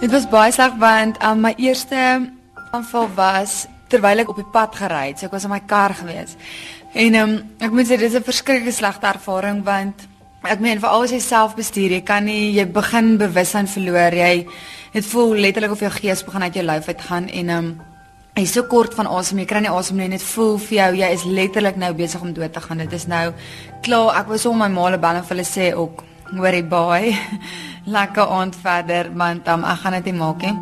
Dit was baie sleg want um, my eerste aanval was terwyl ek op die pad gery het. So ek was in my kar gewees. En um, ek moet sê dis 'n verskriklike slegte ervaring want ek meen veral as jy self bestuur, jy kan nie jy begin bewussyn verloor. Jy dit voel letterlik of jou gees begin uit jou lyf uitgaan en um jy is so kort van asem, jy kry nie asem nie en dit voel vir jou jy is letterlik nou besig om dood te gaan. Dit is nou klaar. Ek was om my maale bel en vir hulle sê ook hoorie baie lekker aand verder want um, ek gaan dit nie maak nie.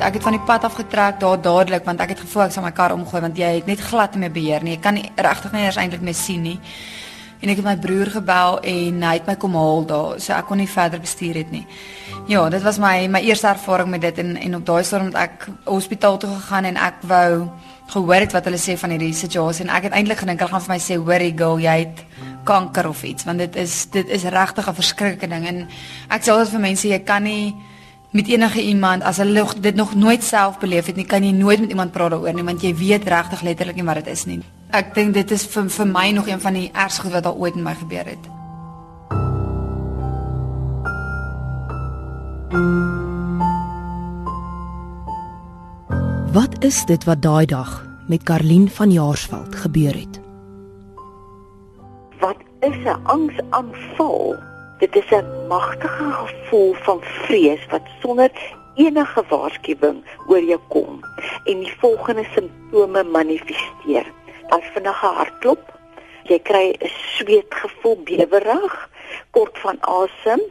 Ek het van die pad af getrek daar dadelik want ek het gevoel ek sal my kar omgooi want jy het net glad nie meer beheer nie. Jy kan nie regtig nie eers eintlik meer sien nie. En ek het my broer gebel en hy het my kom haal daar, so ek kon nie verder bestuur het nie. Ja, dit was my my eerste ervaring met dit en en op daai stadium het ek hospitaal toe gegaan en ek wou gehoor het wat hulle sê van hierdie situasie en ek het eintlik gedink hulle gaan vir my sê hoorie girl jy het kanker of iets want dit is dit is regtig 'n verskriklike ding en ek sê altyd vir mense jy kan nie met enige iemand as hulle dit nog nooit self beleef het nie kan jy nooit met iemand praat daaroor nie want jy weet regtig letterlik nie wat dit is nie. Ek dink dit is vir vir my nog een van die ergste goed wat al ooit met my gebeur het. Wat is dit wat daai dag met Karlien van Jaarsveld gebeur het? Wat is 'n angsaanval? Dit is 'n magtige gevoel van vrees wat sonder enige waarskuwing oor jou kom en die volgende simptome manifesteer. Daar's vinnige hartklop, jy kry 'n sweetgevoel, bewerig, kort van asem.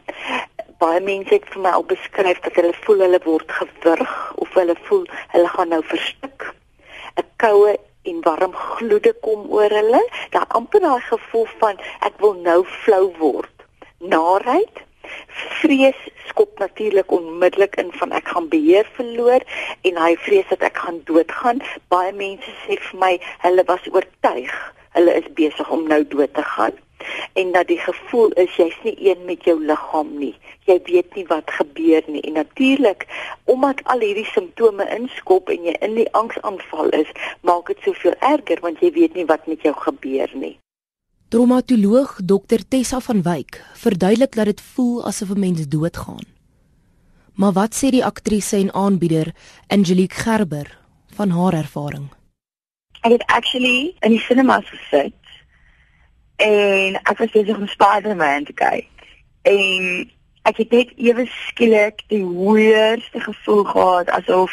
Baie mense het vir my al beskryf dat hulle voel hulle word gewurg of hulle voel hulle gaan nou verstik. 'n Koue en warm gloede kom oor hulle. Daar amper daai gevoel van ek wil nou flou word naheid. Vrees skop natuurlik onmiddellik in van ek gaan beheer verloor en hy vrees dat ek gaan doodgaan. Baie mense sê vir my hulle was oortuig hulle is besig om nou dood te gaan en dat die gevoel is jy's nie een met jou liggaam nie. Jy weet nie wat gebeur nie en natuurlik omdat al hierdie simptome inskop en jy in die angsaanval is, maak dit soveel erger want jy weet nie wat met jou gebeur nie. Traumatoloog Dr Tessa van Wyk verduidelik dat dit voel asof 'n mens doodgaan. Maar wat sê die aktrise en aanbieder Angelique Gerber van haar ervaring? Ek het actually in die cinemas gesit en ek was besig om Spider-Man te kyk. En ek het net ewe skielik die weerste gevoel gehad asof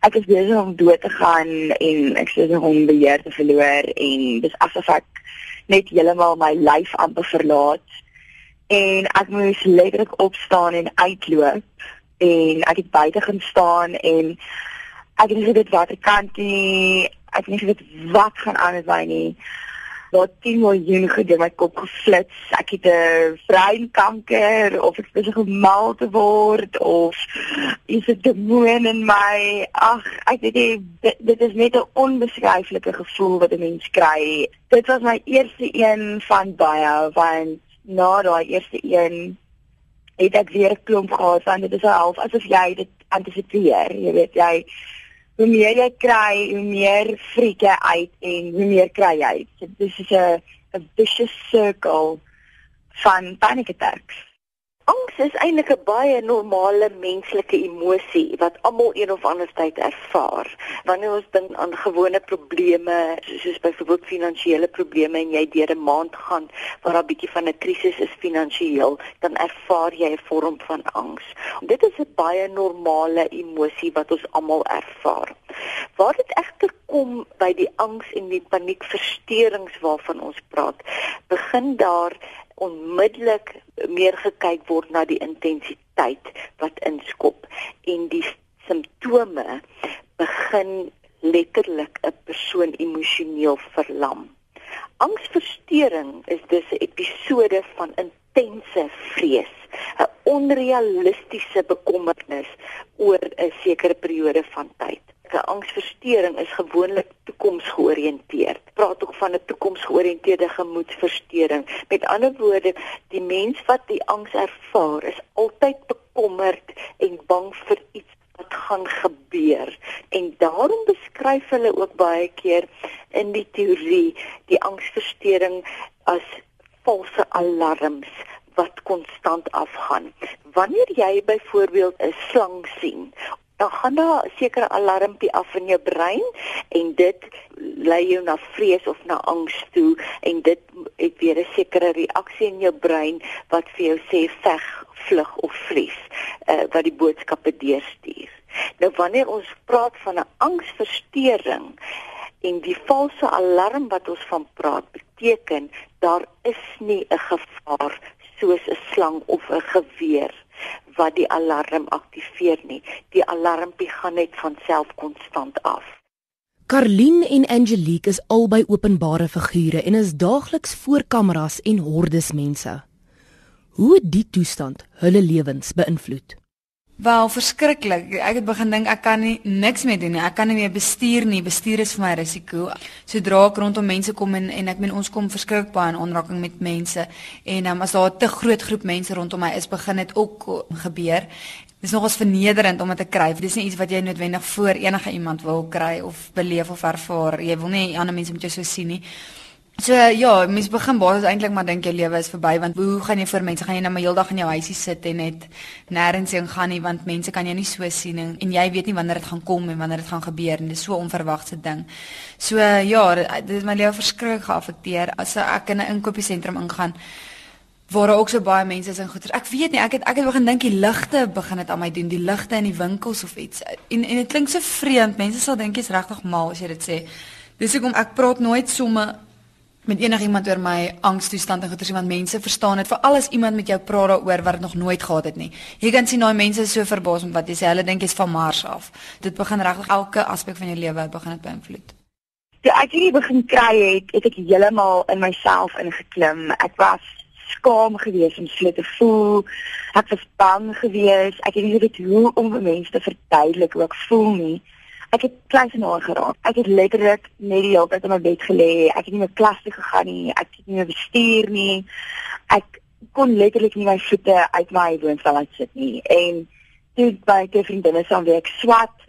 ek is besig om dood te gaan en ek is besig om beheer te verloor en dis asof ek net heeltemal my lyf amper verlaat. En ek moes letterlik opstaan en uitloop en ek het buite gaan staan en ek het nie geweet wat ek kan nie ek het nie geweet wat gaan aan met my nie wat 10 miljoen goed in my kop geflits. Ek het 'n breinkanker of ek besig om mal te word of is dit demoon in my. Ag ek weet nie dit, dit is net 'n onbeskryflike gevoel wat 'n mens kry. Dit was my eerste een van baie want na daai eerste een het ek weer 'n klomp gehad want dit is half asof jy dit antisipeer jy weet jy hoe meer jy kry, hoe meer friek jy uit en hoe meer kry jy. So, dit is 'n 'n vicious circle van panic attacks. Angs is eintlik 'n baie normale menslike emosie wat almal een of ander tyd ervaar. Wanneer ons dink aan gewone probleme soos byvoorbeeld finansiële probleme en jy deur 'n maand gaan waar daar 'n bietjie van 'n krisis is finansiëel, dan ervaar jy 'n vorm van angs. Dit is 'n baie normale emosie wat ons almal ervaar. Waar dit egter kom by die angs en die paniekversteurings waarvan ons praat, begin daar onmiddellik meer gekyk word na die intensiteit wat inskop en die simptome begin letterlik 'n persoon emosioneel verlam. Angsversteuring is dus 'n episode van intense vrees, 'n onrealistiese bekommernis oor 'n sekere periode van tyd. 'n Angsversteuring is gewoonlik toekomsgeoriënteerd. Praat ook van 'n toekomsgeoriënteerde gemoedversteuring. Met ander woorde, die mens wat die angs ervaar, is altyd bekommerd en bang vir iets wat gaan gebeur. En daarom beskryf hulle ook baie keer in die teorie die angsversteuring as valse alarms wat konstant afgaan. Wanneer jy byvoorbeeld 'n slang sien dan gaan daar 'n sekere alarmpie af in jou brein en dit lei jou na vrees of na angs toe en dit het weer 'n sekere reaksie in jou brein wat vir jou sê veg, vlug of vlieg, uh, wat die boodskappe deurstuur. Nou wanneer ons praat van 'n angsversteuring en die valse alarm wat ons van praat beteken daar is nie 'n gevaar soos 'n slang of 'n geweer wat die alarm aktiveer nie. Die alarmpie gaan net van self konstant af. Carlien en Angelique is albei openbare figure en is daagliks voor kameras en hordes mense. Hoe het die toestand hulle lewens beïnvloed? Wel verskriklik. Ek het begin dink ek kan nie niks meer doen nie. Ek kan nie meer bestuur nie. Bestuur is vir my risiko. Sodra ek rondom mense kom en en ek meen ons kom verskriklik baie in aanraking met mense en um, as daar 'n te groot groep mense rondom my is, begin dit ook gebeur. Dit is nogals vernederend om dit te kry. Dit is nie iets wat jy noodwendig voor enige iemand wil kry of beleef of ervaar. Jy wil nie ander mense met jou so sien nie. So ja, mens begin basies eintlik maar dink jou lewe is verby want hoe gaan jy vir mense gaan jy nou maar heeldag in jou huisie sit en net nêrens heen gaan nie want mense kan jou nie so sien en, en jy weet nie wanneer dit gaan kom en wanneer dit gaan gebeur en dit is so onverwagse ding. So ja, dit het my lewe verskriklik geaffekteer as ek in 'n inkopiesentrum ingaan waar daar ook so baie mense is en goeie. Ek weet nie, ek het ek het begin dink die ligte begin dit aan my doen, die ligte in die winkels of iets. En en dit klink so vreemd. Mense sal dink jy's regtig mal as jy dit sê. Dis hoekom ek praat nooit somme met enigiemand oor my angstoestand en goeters iemand mense verstaan dit vir alles iemand met jou praat daaroor wat dit nog nooit gehad het nie. Jy kan sien daai mense is so verbaas met wat jy sê. Hulle dink jy's van Mars af. Dit begin regtig elke aspek van jou lewe begin dit beïnvloed. Ja, ek het hier begin kry het, het ek heeltemal in myself ingeklim. Ek was skaam geweest om so te voel. Ek was bang geweest. Ek het nie weet hoe om mense te verduidelik hoe ek voel nie. Ek het klein genoeg geraak. Ek het letterlik net die hele tyd op my bed gelê. Ek het nie meer klas toe gegaan nie. Ek het nie meer bestuur nie. Ek kon letterlik nie my voete uit my woonstel uit sit nie. En toe by my vriendinne saam weer ek swat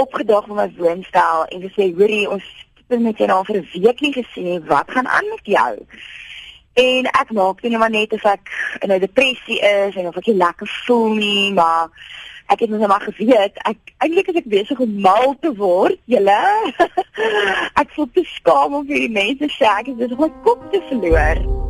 opgedag van my woonstel en gesê, "Hoorie, ons het met jou nou vir 'n week nie gesien nie. Wat gaan aan met jou?" En ek maak net maar net of ek in 'n depressie is en of ek nie lekker voel nie, maar ek het net maar geweet ek eintlik is ek besig om mal te word julle. Ek voel te skaam om vir die mense sê ek is besig om my kop te verloor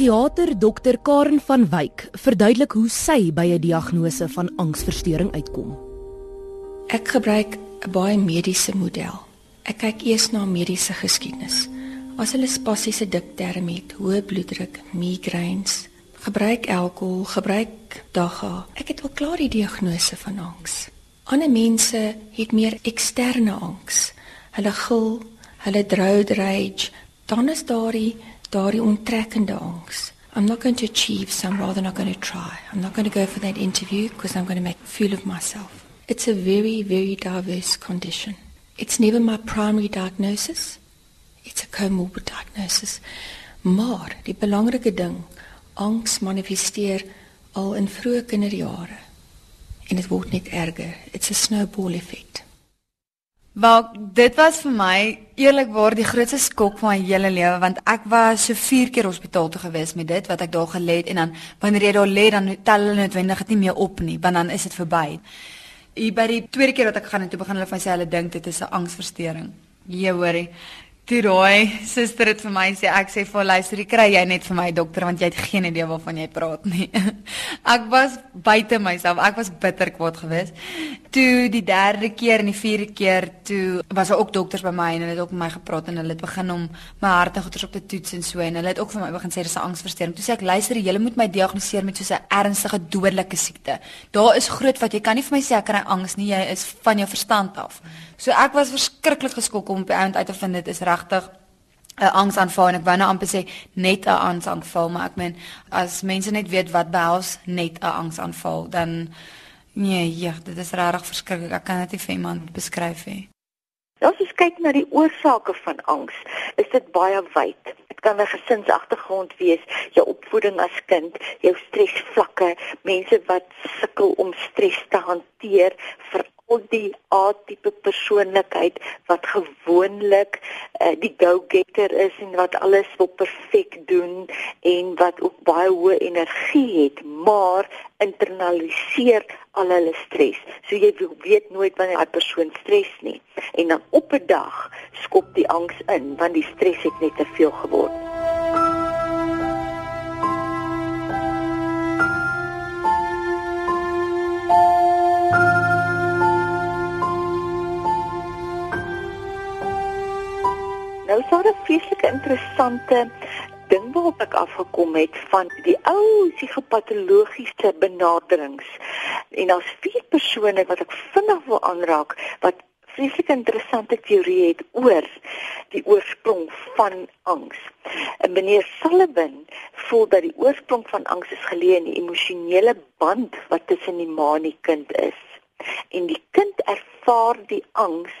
Psigiater Dr Karen van Wyk verduidelik hoe sy by 'n diagnose van angsversteuring uitkom. Ek gebruik 'n baie mediese model. Ek kyk eers na mediese geskiedenis. As hulle spasiese dipterm het, hoë bloeddruk, migraines, gebruik alkohol, gebruik dagga. Ek het al klaar die diagnose van angs. Ander mense het meer eksterne angs. Hulle gil, hulle drought rage, dan is daar die daardie onttrekkende angs. I'm not going to achieve, so I'm rather not going to try. I'm not going to go for that interview because I'm going to make a fool of myself. It's a very, very diverse condition. It's never my primary diagnosis. It's a comorbid diagnosis. Maar die belangrike ding, angs manifesteer al in vroeë kinderjare en dit word net erger. It's a snowball effect. Wel, dit was vir my eerlikwaar die grootste skok van my hele lewe want ek was so 4 keer hospitaal toe gewees met dit wat ek daar gelê het en dan wanneer jy daar lê dan tel hulle noodwendig dit nie meer op nie want dan is dit verby. Hier by die tweede keer wat ek gaan en toe begin hulle van sê hulle dink dit is 'n angsversteuring. Jy hoorie. Toe raai suster het vir my sê ek sê vir luister, kry jy net vir my dokter want jy het geen idee waarvan jy praat nie. ek was buite myself. Ek was bitter kwaad geweest. Toe die derde keer en die vierde keer toe was daar ook dokters by my en hulle het ook met my gepraat en hulle het begin om my hart en goeters op te toets en so en hulle het ook vir my begin sê dis 'n angsversteuring. Toe sê ek luister, jy moet my diagnoseer met so 'n ernstige dodelike siekte. Daar is groot wat jy kan nie vir my sê ek kry angs nie. Jy is van jou verstand af. So ek was verskriklik geskok om op 'n eind uit te vind dit is reg regtig 'n angsaanval en ek wou nou amper sê net 'n angsaanval, maar ek meen as mense net weet wat behels net 'n angsaanval, dan nee, ja, dit is regtig verskriklik. Ek kan dit nie vir iemand beskryf nie. Nou as ons kyk na die oorsake van angs, is dit baie wyd. Dit kan 'n gesinsagtergrond wees, jou opvoeding as kind, jou stresvlakke, mense wat sukkel om stres te hanteer, veral die A-tipe persoonlikheid wat gewoonlik uh, die go-getter is en wat alles wil perfek doen en wat ook baie hoë energie het, maar internaliseer al hulle stres. So jy weet nooit wanneer 'n persoon stres nie. En dan op 'n dag skop die angs in want die stres het net te veel geword. Nou sou dit feeslike interessante ding waarop ek afgekom het van die ou psigopatologiese benaderings. En daar's vier persone wat ek vinnig wil aanraak wat vreeslik interessante teorie het oor die oorsprong van angs. En meneer Sullivan voel dat die oorsprong van angs is geleë in die emosionele band wat tussen die ma en die kind is. En die kind ervaar die angs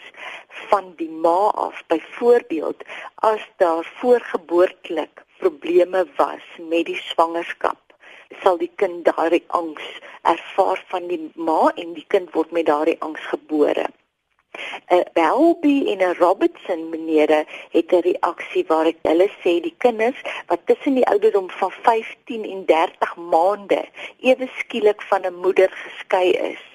van die ma af. Byvoorbeeld, as daar voorgeboortelik probleme was met die swangerskap, sal die kind daardie angs ervaar van die ma en die kind word met daardie angs gebore. 'n Belby en 'n Robertson menere het 'n reaksie waar ek hulle sê die kinders wat tussen die ouderdom van 15 en 30 maande ewe skielik van 'n moeder geskei is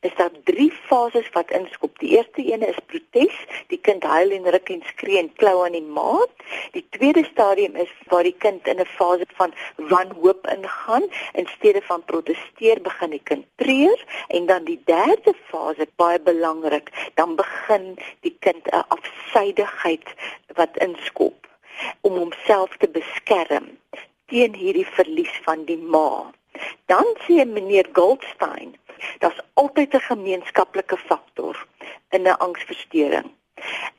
is daar drie fases wat inskop. Die eerste een is protes. Die kind huil en ruk en skree en klou aan die ma. Die tweede stadium is waar die kind in 'n fase van wanhoop ingaan. In steede van protesteer, begin die kind treur en dan die derde fase, baie belangrik, dan begin die kind 'n afsydigheid wat inskop om homself te beskerm teen hierdie verlies van die ma. Dan sê meneer Goldstein, daar's altyd 'n gemeenskaplike faktor in 'n angsversteuring.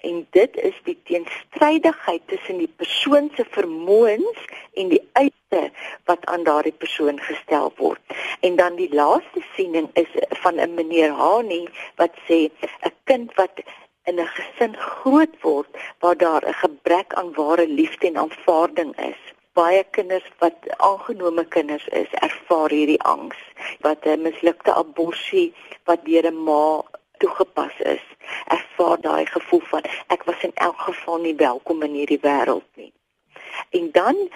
En dit is die teenstrydigheid tussen die persoon se vermoëns en die eise wat aan daardie persoon gestel word. En dan die laaste siening is van 'n meneer Hani wat sê 'n kind wat in 'n gesin groot word waar daar 'n gebrek aan ware liefde en aanvaarding is baie kinders wat aangenome kinders is, ervaar hierdie angs wat 'n mislukte abortus wat deur 'n ma toegepas is, ervaar daai gevoel van ek was in elk geval nie welkom in hierdie wêreld nie. En dan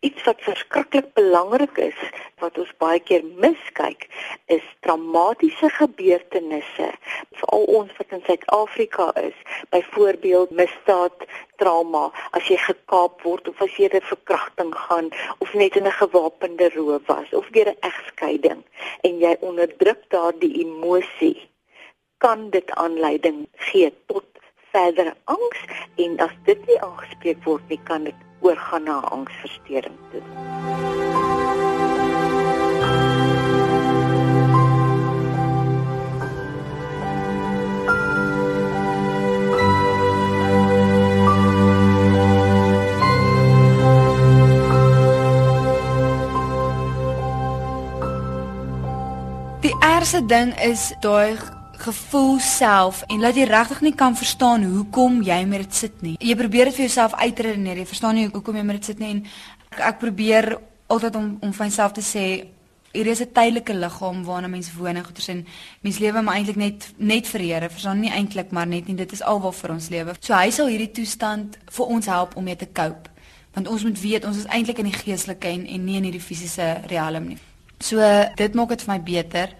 iets wat verskriklik belangrik is wat ons baie keer miskyk is traumatiese gebeurtenisse veral ons wat in Suid-Afrika is byvoorbeeld misdaad trauma as jy gekaap word of as jy 'n verkrachting gaan of net in 'n gewapende roof was of deur 'n egskeiding en jy onderdruk daardie emosie kan dit aanleiding gee tot verdere angs en as dit nie aangespreek word nie kan dit oorgaan na angsversteuring toe. Die ergste ding is daai gevoel self en laat jy regtig nie kan verstaan hoekom jy met dit sit nie. Jy probeer dit vir jouself uitredeneer. Jy verstaan nie hoekom jy met dit sit nie en ek, ek probeer altyd om om vir myself te sê hier is 'n tydelike liggaam waarna mense woon en goeie sin. Mens lewe maar eintlik net net vir Here. Verstaan nie eintlik maar net nie. Dit is alwaar vir ons lewe. So hy sal hierdie toestand vir ons help om mee te cope. Want ons moet weet ons is eintlik in die geestelike en, en nie in hierdie fisiese riem nie. So dit maak dit vir my beter.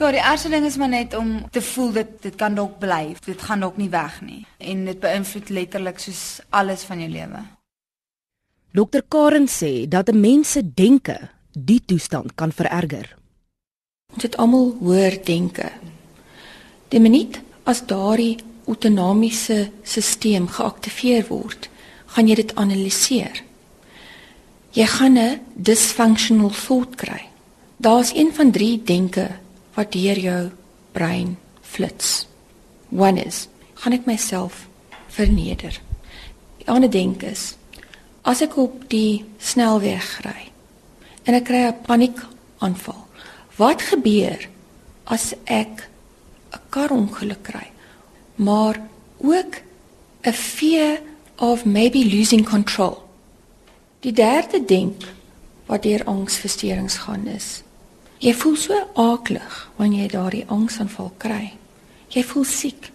Ja, die eerste ding is maar net om te voel dit dit kan dalk bly. Dit gaan dalk nie weg nie en dit beïnvloed letterlik soos alles van jou lewe. Dokter Karen sê dat 'n mens se denke die toestand kan vererger. Ons het almal hoor denke. Die minuut as daardie autonomiese stelsel geaktiveer word, gaan jy dit analiseer. Jy gaan 'n dysfunctional thought kry. Daar's een van drie denke wat deur jou brein flits. One is, gaan ek myself verneder. Die ander denk is, as ek op die snelweg ry en ek kry 'n paniekaanval, wat gebeur as ek 'n karongeluk kry? Maar ook 'n fear of maybe losing control. Die derde denk wat deur angsversteurings gaan is. Jy voel so aaklig wanneer jy daardie angsaanval kry. Jy voel siek.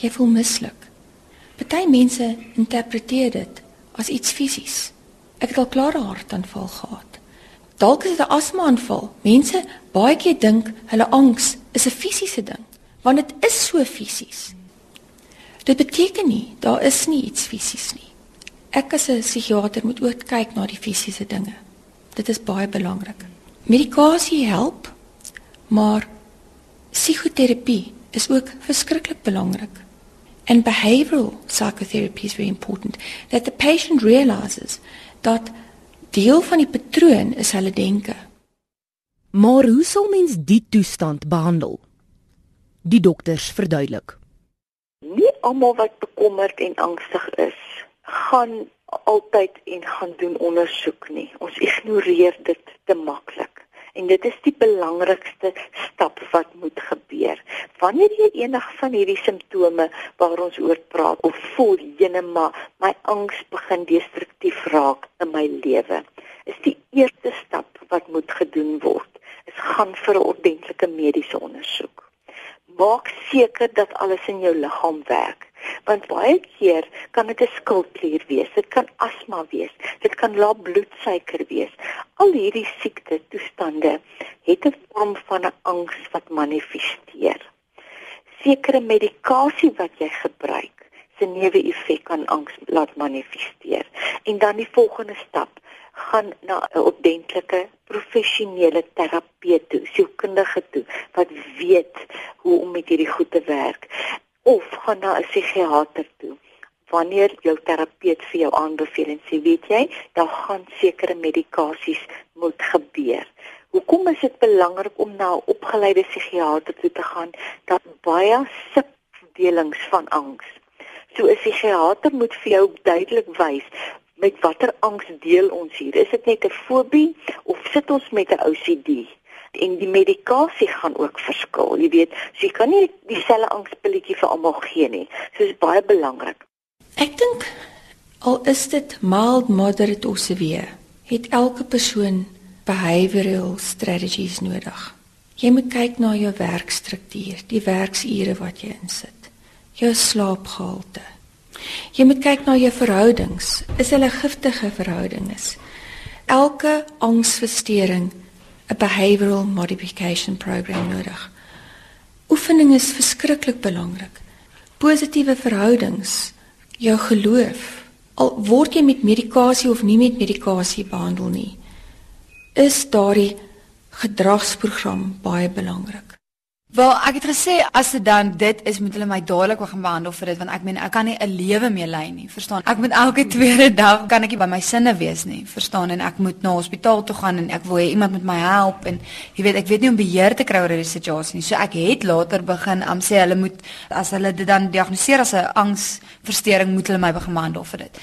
Jy voel mislik. Party mense interpreteer dit as iets fisies. Ek het al klare hartaanval gehad. Dalk is dit 'n asma-aanval. Mense baie keer dink hulle angs is 'n fisiese ding, want dit is so fisies. Dit beteken nie daar is nie iets fisies nie. Ek as 'n psigiater moet ook kyk na die fisiese dinge. Dit is baie belangrik. Medikasie help, maar psigoterapie is ook verskriklik belangrik. And behavioral psychotherapy is very important that the patient realizes dat deel van die patroon is hulle denke. Maar hoe sal mens die toestand behandel? Die dokters verduidelik. Nie almal wat bekommerd en angstig is, gaan altyd en gaan doen ondersoek nie. Ons ignoreer dit te maklik. En dit is die belangrikste stap wat moet gebeur. Wanneer jy enig van hierdie simptome waar ons oor praat of voel jene maar my angs begin destruktief raak in my lewe, is die eerste stap wat moet gedoen word, is gaan vir 'n ordentlike mediese ondersoek. Maak seker dat alles in jou liggaam werk want baie keer kan dit 'n skildklier wees, dit kan asma wees, dit kan lae bloedsuiker wees. Al hierdie siekte toestande het 'n vorm van 'n angs wat manifesteer. Sekere medikasie wat jy gebruik, se neeweffek kan angs laat manifesteer. En dan die volgende stap gaan na 'n ordentlike professionele terapeut toe, sielkundige toe wat weet hoe om met hierdie goed te werk of gaan na 'n psigiater toe. Wanneer jou terapeut vir jou aanbeveel en sê, weet jy, daar gaan sekere medikasies moet gebeur. Hoekom is dit belangrik om na 'n opgeleide psigiater toe te gaan? Dat baie subdelings van angs. So 'n psigiater moet vir jou duidelik wys met watter angs deel ons hier. Is dit net 'n fobie of sit ons met 'n OCD? en die medikasie gaan ook verskil. Jy weet, jy kan nie dieselfde angspilletjie vir almal gee nie. So dit is baie belangrik. Ek dink al is dit mild, moderate of severe, het elke persoon behavioral strategies nodig. Jy moet kyk na jou werkstruktuur, die werksure wat jy insit, jou slaapgehalte. Jy moet kyk na jou verhoudings. Is hulle giftige verhoudings? Elke angsversteuring 'n behavioral modification program nodig. Oefening is verskriklik belangrik. Positiewe verhoudings, jou geloof, al word jy met medikasie of nie met medikasie behandel nie, is daardie gedragsprogram baie belangrik. Wel, ek het gesê as dit dan dit is, moet hulle my dadelik begin behandel vir dit want ek meen ek kan nie 'n lewe meer lei nie, verstaan? Ek moet elke tweede dag kan ek nie by my sinne wees nie, verstaan? En ek moet na hospitaal toe gaan en ek wil hê iemand moet my help en jy weet, ek weet nie om beheer te kry oor hierdie situasie nie. So ek het later begin am sê hulle moet as hulle dit dan diagnoseer as 'n angsversteuring, moet hulle my begin behandel vir dit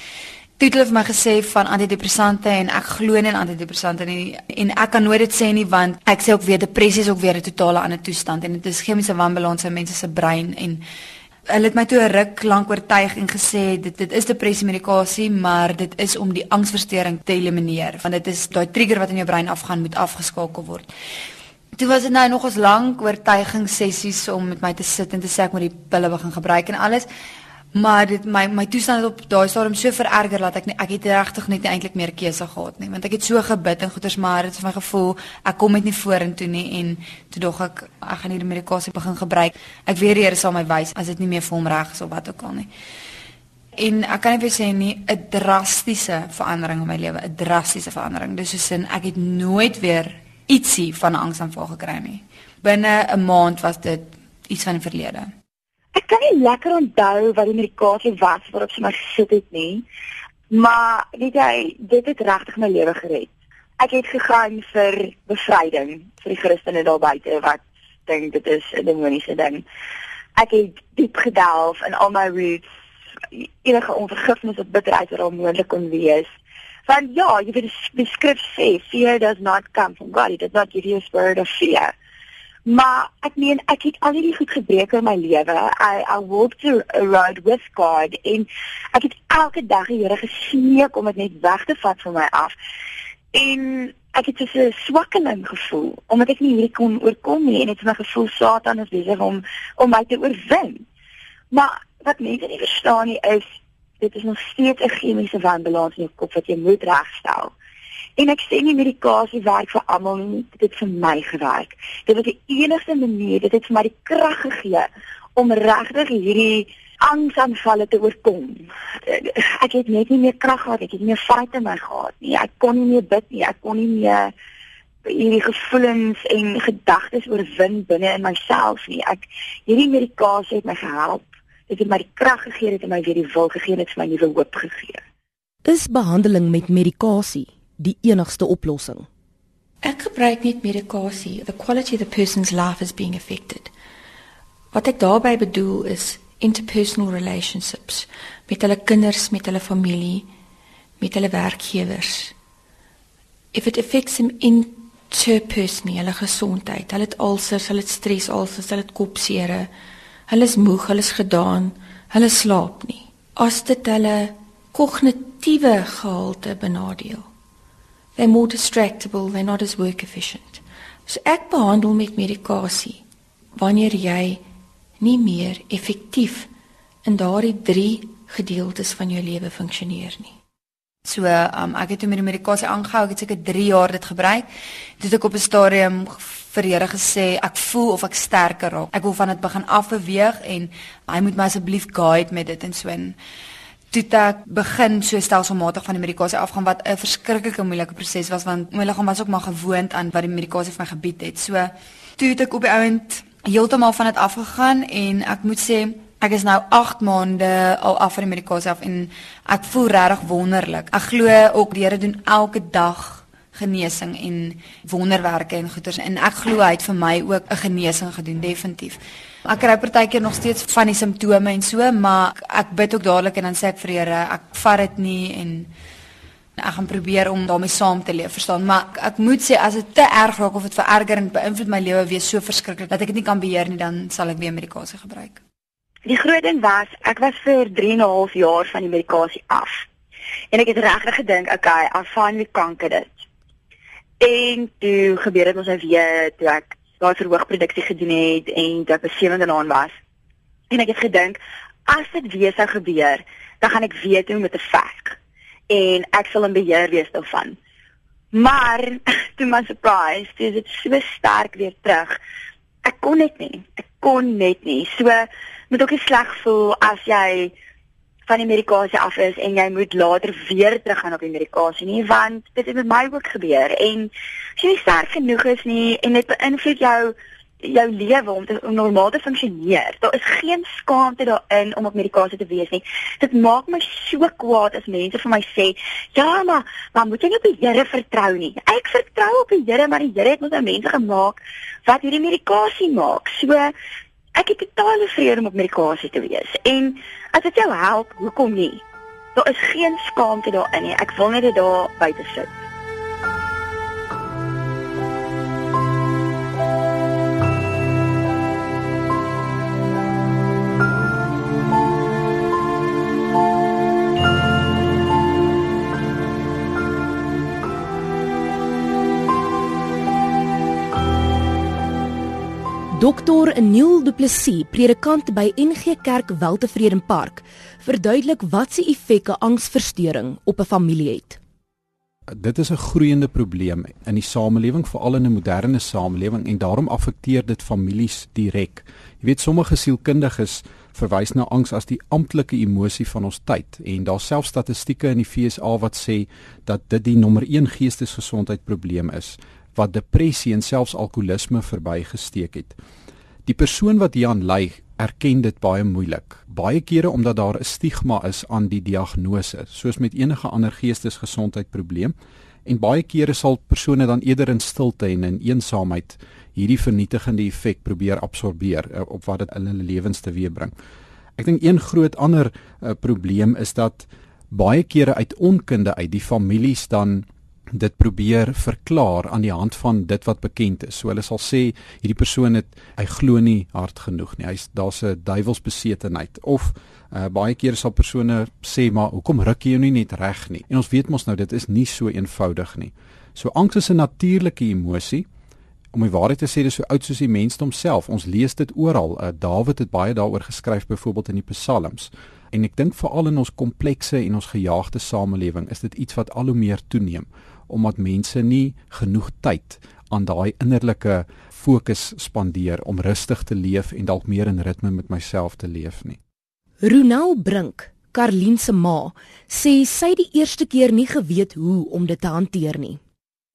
toe het hulle vir my gesê van antidepressante en ek glo nie in antidepressante nie en ek kan nooit dit sê nie want ek sê ook weer depressie is ook weer 'n totale ander toestand en dit is chemiese wanbalans in mense se brein en hulle het my toe 'n ruk lank oortuig en gesê dit dit is depressie medikasie maar dit is om die angsversteuring te elimineer want dit is daai trigger wat in jou brein afgaan moet afgeskakel word. Toe was dit nou nog 'n lank oortuigingssessies om met my te sit en te sê ek moet die pille begin gebruik en alles. Maar dit my my toestand het op daai stadium so vererger dat ek nie, ek het regtig net eintlik meer keuse gehad nie want ek het so gebid en goeters maar dit vir my gevoel ek kom net nie vorentoe nie en toe dog ek ek gaan hierdie medikasie begin gebruik. Ek weet die Here sal my wys as dit nie meer vir hom reg is of wat ook al nie. En ek kan net sê nie 'n drastiese verandering in my lewe, 'n drastiese verandering. Dis soos in ek het nooit weer ietsie van angsaanval gekry nie. Binne 'n maand was dit iets van die verlede. Ek kan nie lekker onthou wat die medikasie was waarop sy my gesit het nie. Maar weet jy, dit het regtig my lewe gered. Ek het gegaan vir bevryding vir die Christene daar buite wat dink dit is 'n demoniese ding. Ek het diep gedelf in al my roots, enige onvergifnis of bitterheid wat al moontlik kon wees. Want ja, jy weet die skrif sê fear does not come from God, it does not give you a spirit of fear. Maar ek meen ek het al hierdie goed gebreek in my lewe. I I walked a road with God en ek het elke dag die Here gesmeek om dit net weg te vat van my af. En ek het so 'n swakkeling gevoel omdat ek nie hierdie kon oorkom nie en het my gevoel Satan is besig om om my te oorwin. Maar wat mense nie verstaan nie is dit is nog steeds 'n chemiese wanbalans in jou kop wat jy moet regstel. En ek sê nie medikasie werk vir almal nie, dit het vir my gewerk. Dit was die enigste manier, dit het vir my die krag gegee om regtig hierdie angsaanvalle te oorkom. Ek het net nie meer krag gehad, ek het nie meer fight in my gehad nie. Ek kon nie meer bid nie, ek kon nie meer hierdie gevoelens en gedagtes oorwin binne in myself nie. Ek hierdie medikasie het my gehelp. Dit het my die krag gegee, dit het my weer die wil gegee, dit het my nuwe hoop gegee. Is behandeling met medikasie die enigste oplossing. Ek gebruik net medikasie. The quality of the person's life is being affected. Wat ek daarmee bedoel is interpersonal relationships met hulle kinders, met hulle familie, met hulle werkgewers. If it affects them interpersonally, hulle gesondheid, hulle het ulcers, hulle het stres, ulcers, hulle het kopseer, hulle is moeg, hulle is gedaan, hulle slaap nie. As dit hulle kognitiewe gehalte benadeel they're more distractible, they're not as work efficient. So ek behandel met medikasie wanneer jy nie meer effektief in daardie 3 gedeeltes van jou lewe funksioneer nie. So, um, ek het met die medikasie aangehou, ek het seker 3 jaar dit gebruik. Toe het ek op 'n stadium vir Here gesê ek voel of ek sterker raak. Ek wil van dit begin afbeweeg en hy moet my asseblief guide met dit en so en toe ek begin so stelselmatig van die medikasie afgaan wat 'n verskriklike moeilike proses was want my liggaam was ook maar gewoond aan wat die medikasie vir my gebied het. So toe het ek op die ouend heeltemal van dit afgegaan en ek moet sê ek is nou 8 maande al af van die medikasie af en ek voel regtig wonderlik. Ek glo ook die Here doen elke dag genesing en wonderwerke en goeters en ek glo hy het vir my ook 'n genesing gedoen definitief. Ek kry partykeer nog steeds van die simptome en so, maar ek bid ook dadelik en dan sê ek vir Here, ek vat dit nie en ek gaan probeer om daarmee saam te leef, verstaan? Maar ek, ek moet sê as dit te erg raak of dit vererger en beïnvloed my lewe weer so verskriklik dat ek dit nie kan beheer nie, dan sal ek weer medikasie gebruik. Die groot ding was, ek was vir 3 en 'n half jaar van die medikasie af. En ek het regtig gedink, okay, I finally conquered dit. En toe gebeur dit ons nou weer toe ek daai verhoogproduksie gedoen het en toe ek besewende naan was. En ek het gedink as dit weer sou gebeur, dan gaan ek weet hoe om te veg. En ek sal in beheer wees daarvan. Maar to my surprise, dis dit so sterk weer terug. Ek kon net nie. Ek kon net nie. So moet ook nie sleg voel as jy van die medikasie af is en jy moet later weer teruggaan op die medikasie nie want dit het met my ook gebeur en as jy nie sterk genoeg is nie en dit beïnvloed jou jou lewe om, te, om normaal te funksioneer. Daar is geen skaamte daarin om op medikasie te wees nie. Dit maak my so kwaad as mense vir my sê, "Ja, maar maar moet jy nie op die Here vertrou nie." Ek vertrou op die Here, maar die Here het ons nou mense gemaak wat hierdie medikasie maak. So ek het totale vrede om op medikasie te wees. En as dit jou help, hoekom nie? Daar is geen skaamte daarin nie. Ek wil net dit daar buite sit. Dokter Neil Du Plessis, predikant by NG Kerk Weltevreden Park, verduidelik wat se effek 'n angsversteuring op 'n familie het. Dit is 'n groeiende probleem in die samelewing, veral in 'n moderne samelewing en daarom affekteer dit families direk. Jy weet sommige sielkundiges verwys na angs as die amptelike emosie van ons tyd en daar self statistieke in die FSA wat sê dat dit die nommer 1 geestesgesondheidprobleem is wat depressie en selfs alkoholisme verbygesteek het. Die persoon wat hieraan ly, erken dit baie moeilik. Baie kere omdat daar 'n stigma is aan die diagnose, soos met enige ander geestesgesondheidprobleem, en baie kere sal persone dan eerder in stilte en in eensaamheid hierdie vernietigende effek probeer absorbeer eh, op wat dit in hulle lewens teweegbring. Ek dink een groot ander uh, probleem is dat baie kere uit onkunde uit die families dan dit probeer verklaar aan die hand van dit wat bekend is. So hulle sal sê hierdie persoon het hy glo nie hard genoeg nie. Hy's daar's 'n duiwelsbesetenheid of uh, baie keer sal persone sê maar hoekom ruk jy jou nie net reg nie? En ons weet mos nou dit is nie so eenvoudig nie. So angs is 'n natuurlike emosie. Om die waarheid te sê, dis so oud soos die mensdom self. Ons lees dit oral. Uh, Dawid het baie daaroor geskryf byvoorbeeld in die Psalms. En ek dink veral in ons komplekse en ons gejaagde samelewing is dit iets wat al hoe meer toeneem omdat mense nie genoeg tyd aan daai innerlike fokus spandeer om rustig te leef en dalk meer in ritme met myself te leef nie. Ronel Brink, Karlien se ma, sê sy die eerste keer nie geweet hoe om dit te hanteer nie.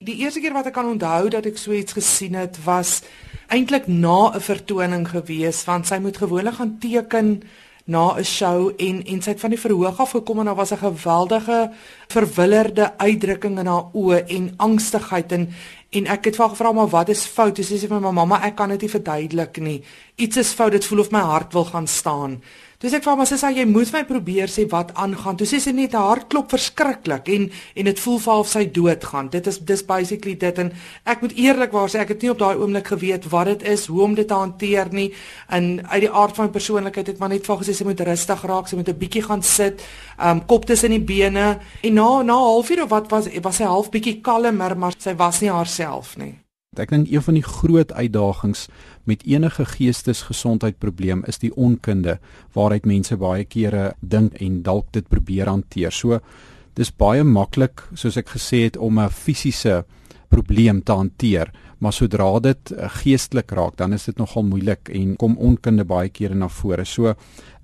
Die eerste keer wat ek kan onthou dat ek so iets gesien het was eintlik na 'n vertoning gewees want sy moet gewoonlik gaan teken na 'n show en en sy het van die verhoog af gekom en daar was 'n geweldige verwillerde uitdrukking in haar oë en angstigheid en en ek het vir haar gevra maar wat is fout? Sy sê vir my mamma ek kan dit nie verduidelik nie. Iets is fout. Dit voel of my hart wil gaan staan. Toe sê ek vir haar, "Sissa, jy moet my probeer sê wat aangaan." Toe sê sy net haar hart klop verskriklik en en dit voel vir haar of sy doodgaan. Dit is dis basically dit en ek moet eerlikwaar sê ek het nie op daai oomblik geweet wat dit is, hoe om dit te hanteer nie. En uit die aard van my persoonlikheid het maar net vir gesê sy moet rustig raak, sy moet 'n bietjie gaan sit, um kop tussen die bene en na na 'n halfuur of wat was was sy half bietjie kalmer, maar sy was nie haarself nie. Ek dink een van die groot uitdagings met enige geestesgesondheidprobleem is die onkunde waaruit mense baie kere dink en dalk dit probeer hanteer. So dis baie maklik soos ek gesê het om 'n fisiese probleem te hanteer, maar sodra dit eh, geestelik raak, dan is dit nogal moeilik en kom onkunde baie kere na vore. So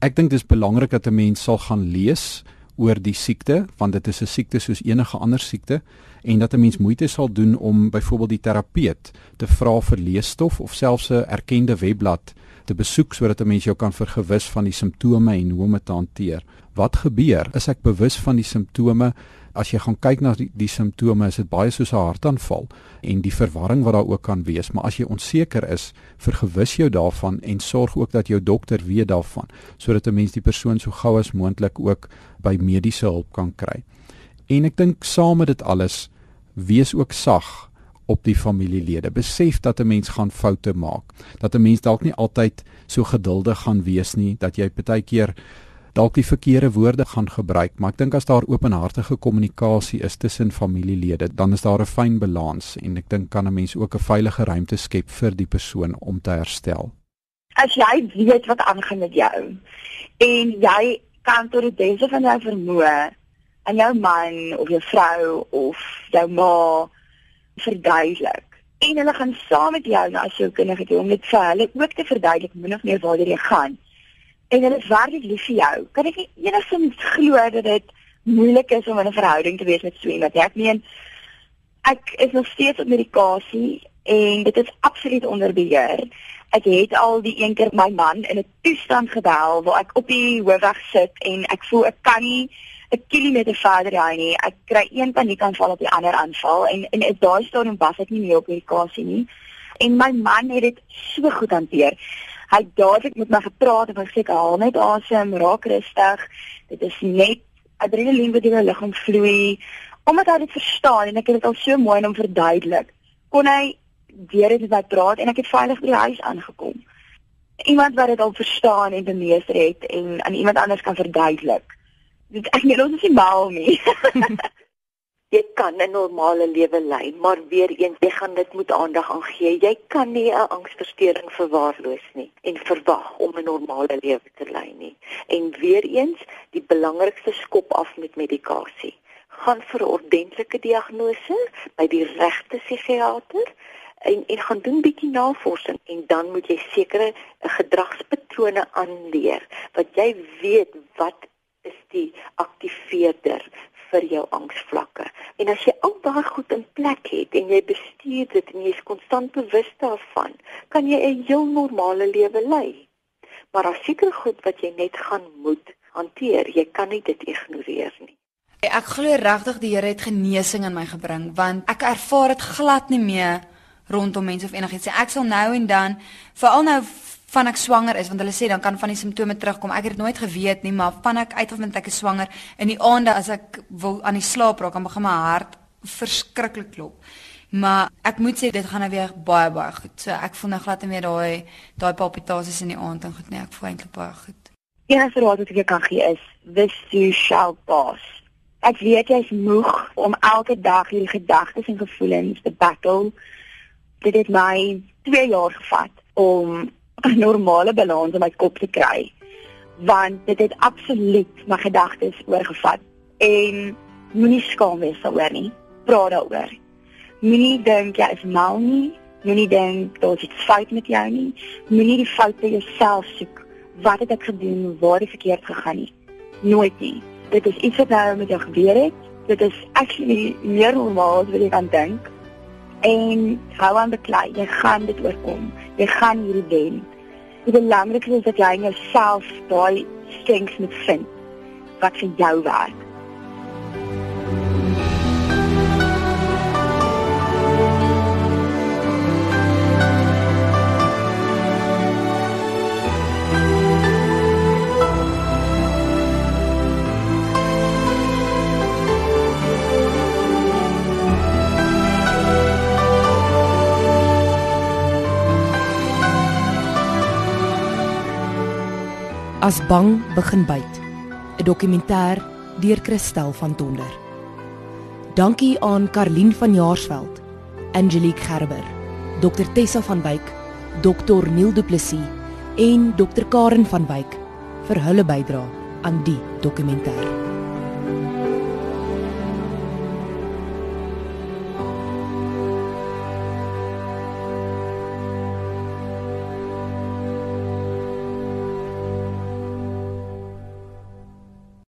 ek dink dis belangrik dat 'n mens sal gaan lees oor die siekte want dit is 'n siekte soos enige ander siekte en dat 'n mens moeite sal doen om byvoorbeeld die terapeut te vra vir leesstof of selfs 'n erkende webblad te besoek sodat 'n mens jou kan vergewis van die simptome en hoe om dit te hanteer. Wat gebeur? Is ek bewus van die simptome? As jy gaan kyk na die, die simptome, is dit baie soos 'n hartaanval en die verwarring wat daar ook kan wees, maar as jy onseker is, vergewis jou daarvan en sorg ook dat jou dokter weet daarvan sodat 'n mens die persoon so gou as moontlik ook by mediese hulp kan kry. En ek dink saam met dit alles wees ook sag op die familielede. Besef dat 'n mens gaan foute maak. Dat 'n mens dalk nie altyd so geduldig gaan wees nie, dat jy partykeer dalk die verkeerde woorde gaan gebruik, maar ek dink as daar openhartige kommunikasie is tussen familielede, dan is daar 'n fyn balans en ek dink kan 'n mens ook 'n veilige ruimte skep vir die persoon om te herstel. As jy weet wat aangaan met jou en jy kan tot die beste van jou vermoë aan jou man of jou vrou of jou ma verduidelik. En hulle gaan saam met jou na jou kinders toe om dit vir hulle ook te verduidelik min of meer waar jy gaan. En hulle is werklik lief vir jou. Kan ek enigstens glo dat dit moeilik is om in 'n verhouding te wees met so iemand? Ek meen ek is nog steeds op medikasie en dit is absoluut onder beheer. Ek het al die een keer my man in 'n toestand gebel waar ek op die hoofweg sit en ek voel ek kan nie 'n kilometer verder ry nie. Ek kry een paniekaanval op die ander aanval en en in daai stadium was ek nie meer op medikasie nie. En my man het dit so goed hanteer. Hy dadelik met my gepraat en gesê haal net asem, raak rustig. Dit is net adrenalien wat in jou liggaam vloei. Omdat hy dit verstaan en ek het dit al so mooi aan hom verduidelik, kon hy weer dit my praat en ek het veilig by die huis aangekom. Iemand wat dit al verstaan en bemeester het en aan iemand anders kan verduidelik dit ek nie ons is nie mal nie. jy kan 'n normale lewe lei, maar weer eens jy gaan dit moet aandag aan gee. Jy kan nie 'n angsversteuring verwaarloos nie en verwag om 'n normale lewe te lei nie. En weer eens, die belangrikste skop af met medikasie. Gaan vir 'n ordentlike diagnose by die regte psigiater en en gaan doen bietjie navorsing en dan moet jy sekere gedragspatrone aanleer wat jy weet wat is die aktiveerder vir jou angsvlakke. En as jy al daai goed in plek het en jy bestuur dit en jy is konstant bewus daarvan, kan jy 'n heel normale lewe lei. Maar as seker goed wat jy net gaan moet hanteer, jy kan nie dit ignoreer nie. Ek glo regtig die Here het genesing in my gebring want ek ervaar dit glad nie meer rondom mense of enigiets. Ek sal nou en dan veral nou van ek swanger is want hulle sê dan kan van die simptome terugkom. Ek het dit nooit geweet nie, maar van ek uitvind ek is swanger in die aande as ek wil aan die slaap raak, dan begin my hart verskriklik klop. Maar ek moet sê dit gaan nou weer baie baie goed. So ek voel nou glad nie meer daai daai palpitasies in die aand en goed nie. Ek voel eintlik baie goed. Enige raad wat ek kan gee is this too shall pass. Ek weet jy's moeg om elke dag hierdie gedagtes en gevoelens te battle. Dit het my 2 jaar gevat om 'n normale balans in my kop te kry. Want dit het absoluut my gedagtes oorgevat. En moenie skaam wees daaroor nie. Praat daaroor. Moenie dink jy is mal nie. Moenie dink daar's iets fout met jou nie. Moenie die foute jouself soek. Wat het ek gedoen? Waar het ek verkeerd gegaan nie? Nooit nie. Dit is iets wat nou met jou gebeur het. Dit is actually meer normaal as wat jy kan dink. En hou aan beklei. Jy gaan dit oorkom. Jy gaan hierdie wen die belangrikste is dat jy in jouself daai strengths moet vind wat vir jou werk. As bang begin byt. 'n Dokumentêr deur Christel van Tonder. Dankie aan Karlien van Jaarsveld, Angelique Gerber, Dr Tessa van Wyk, Dr Neil Du Plessis en Dr Karen van Wyk vir hulle bydrae aan die dokumentêr.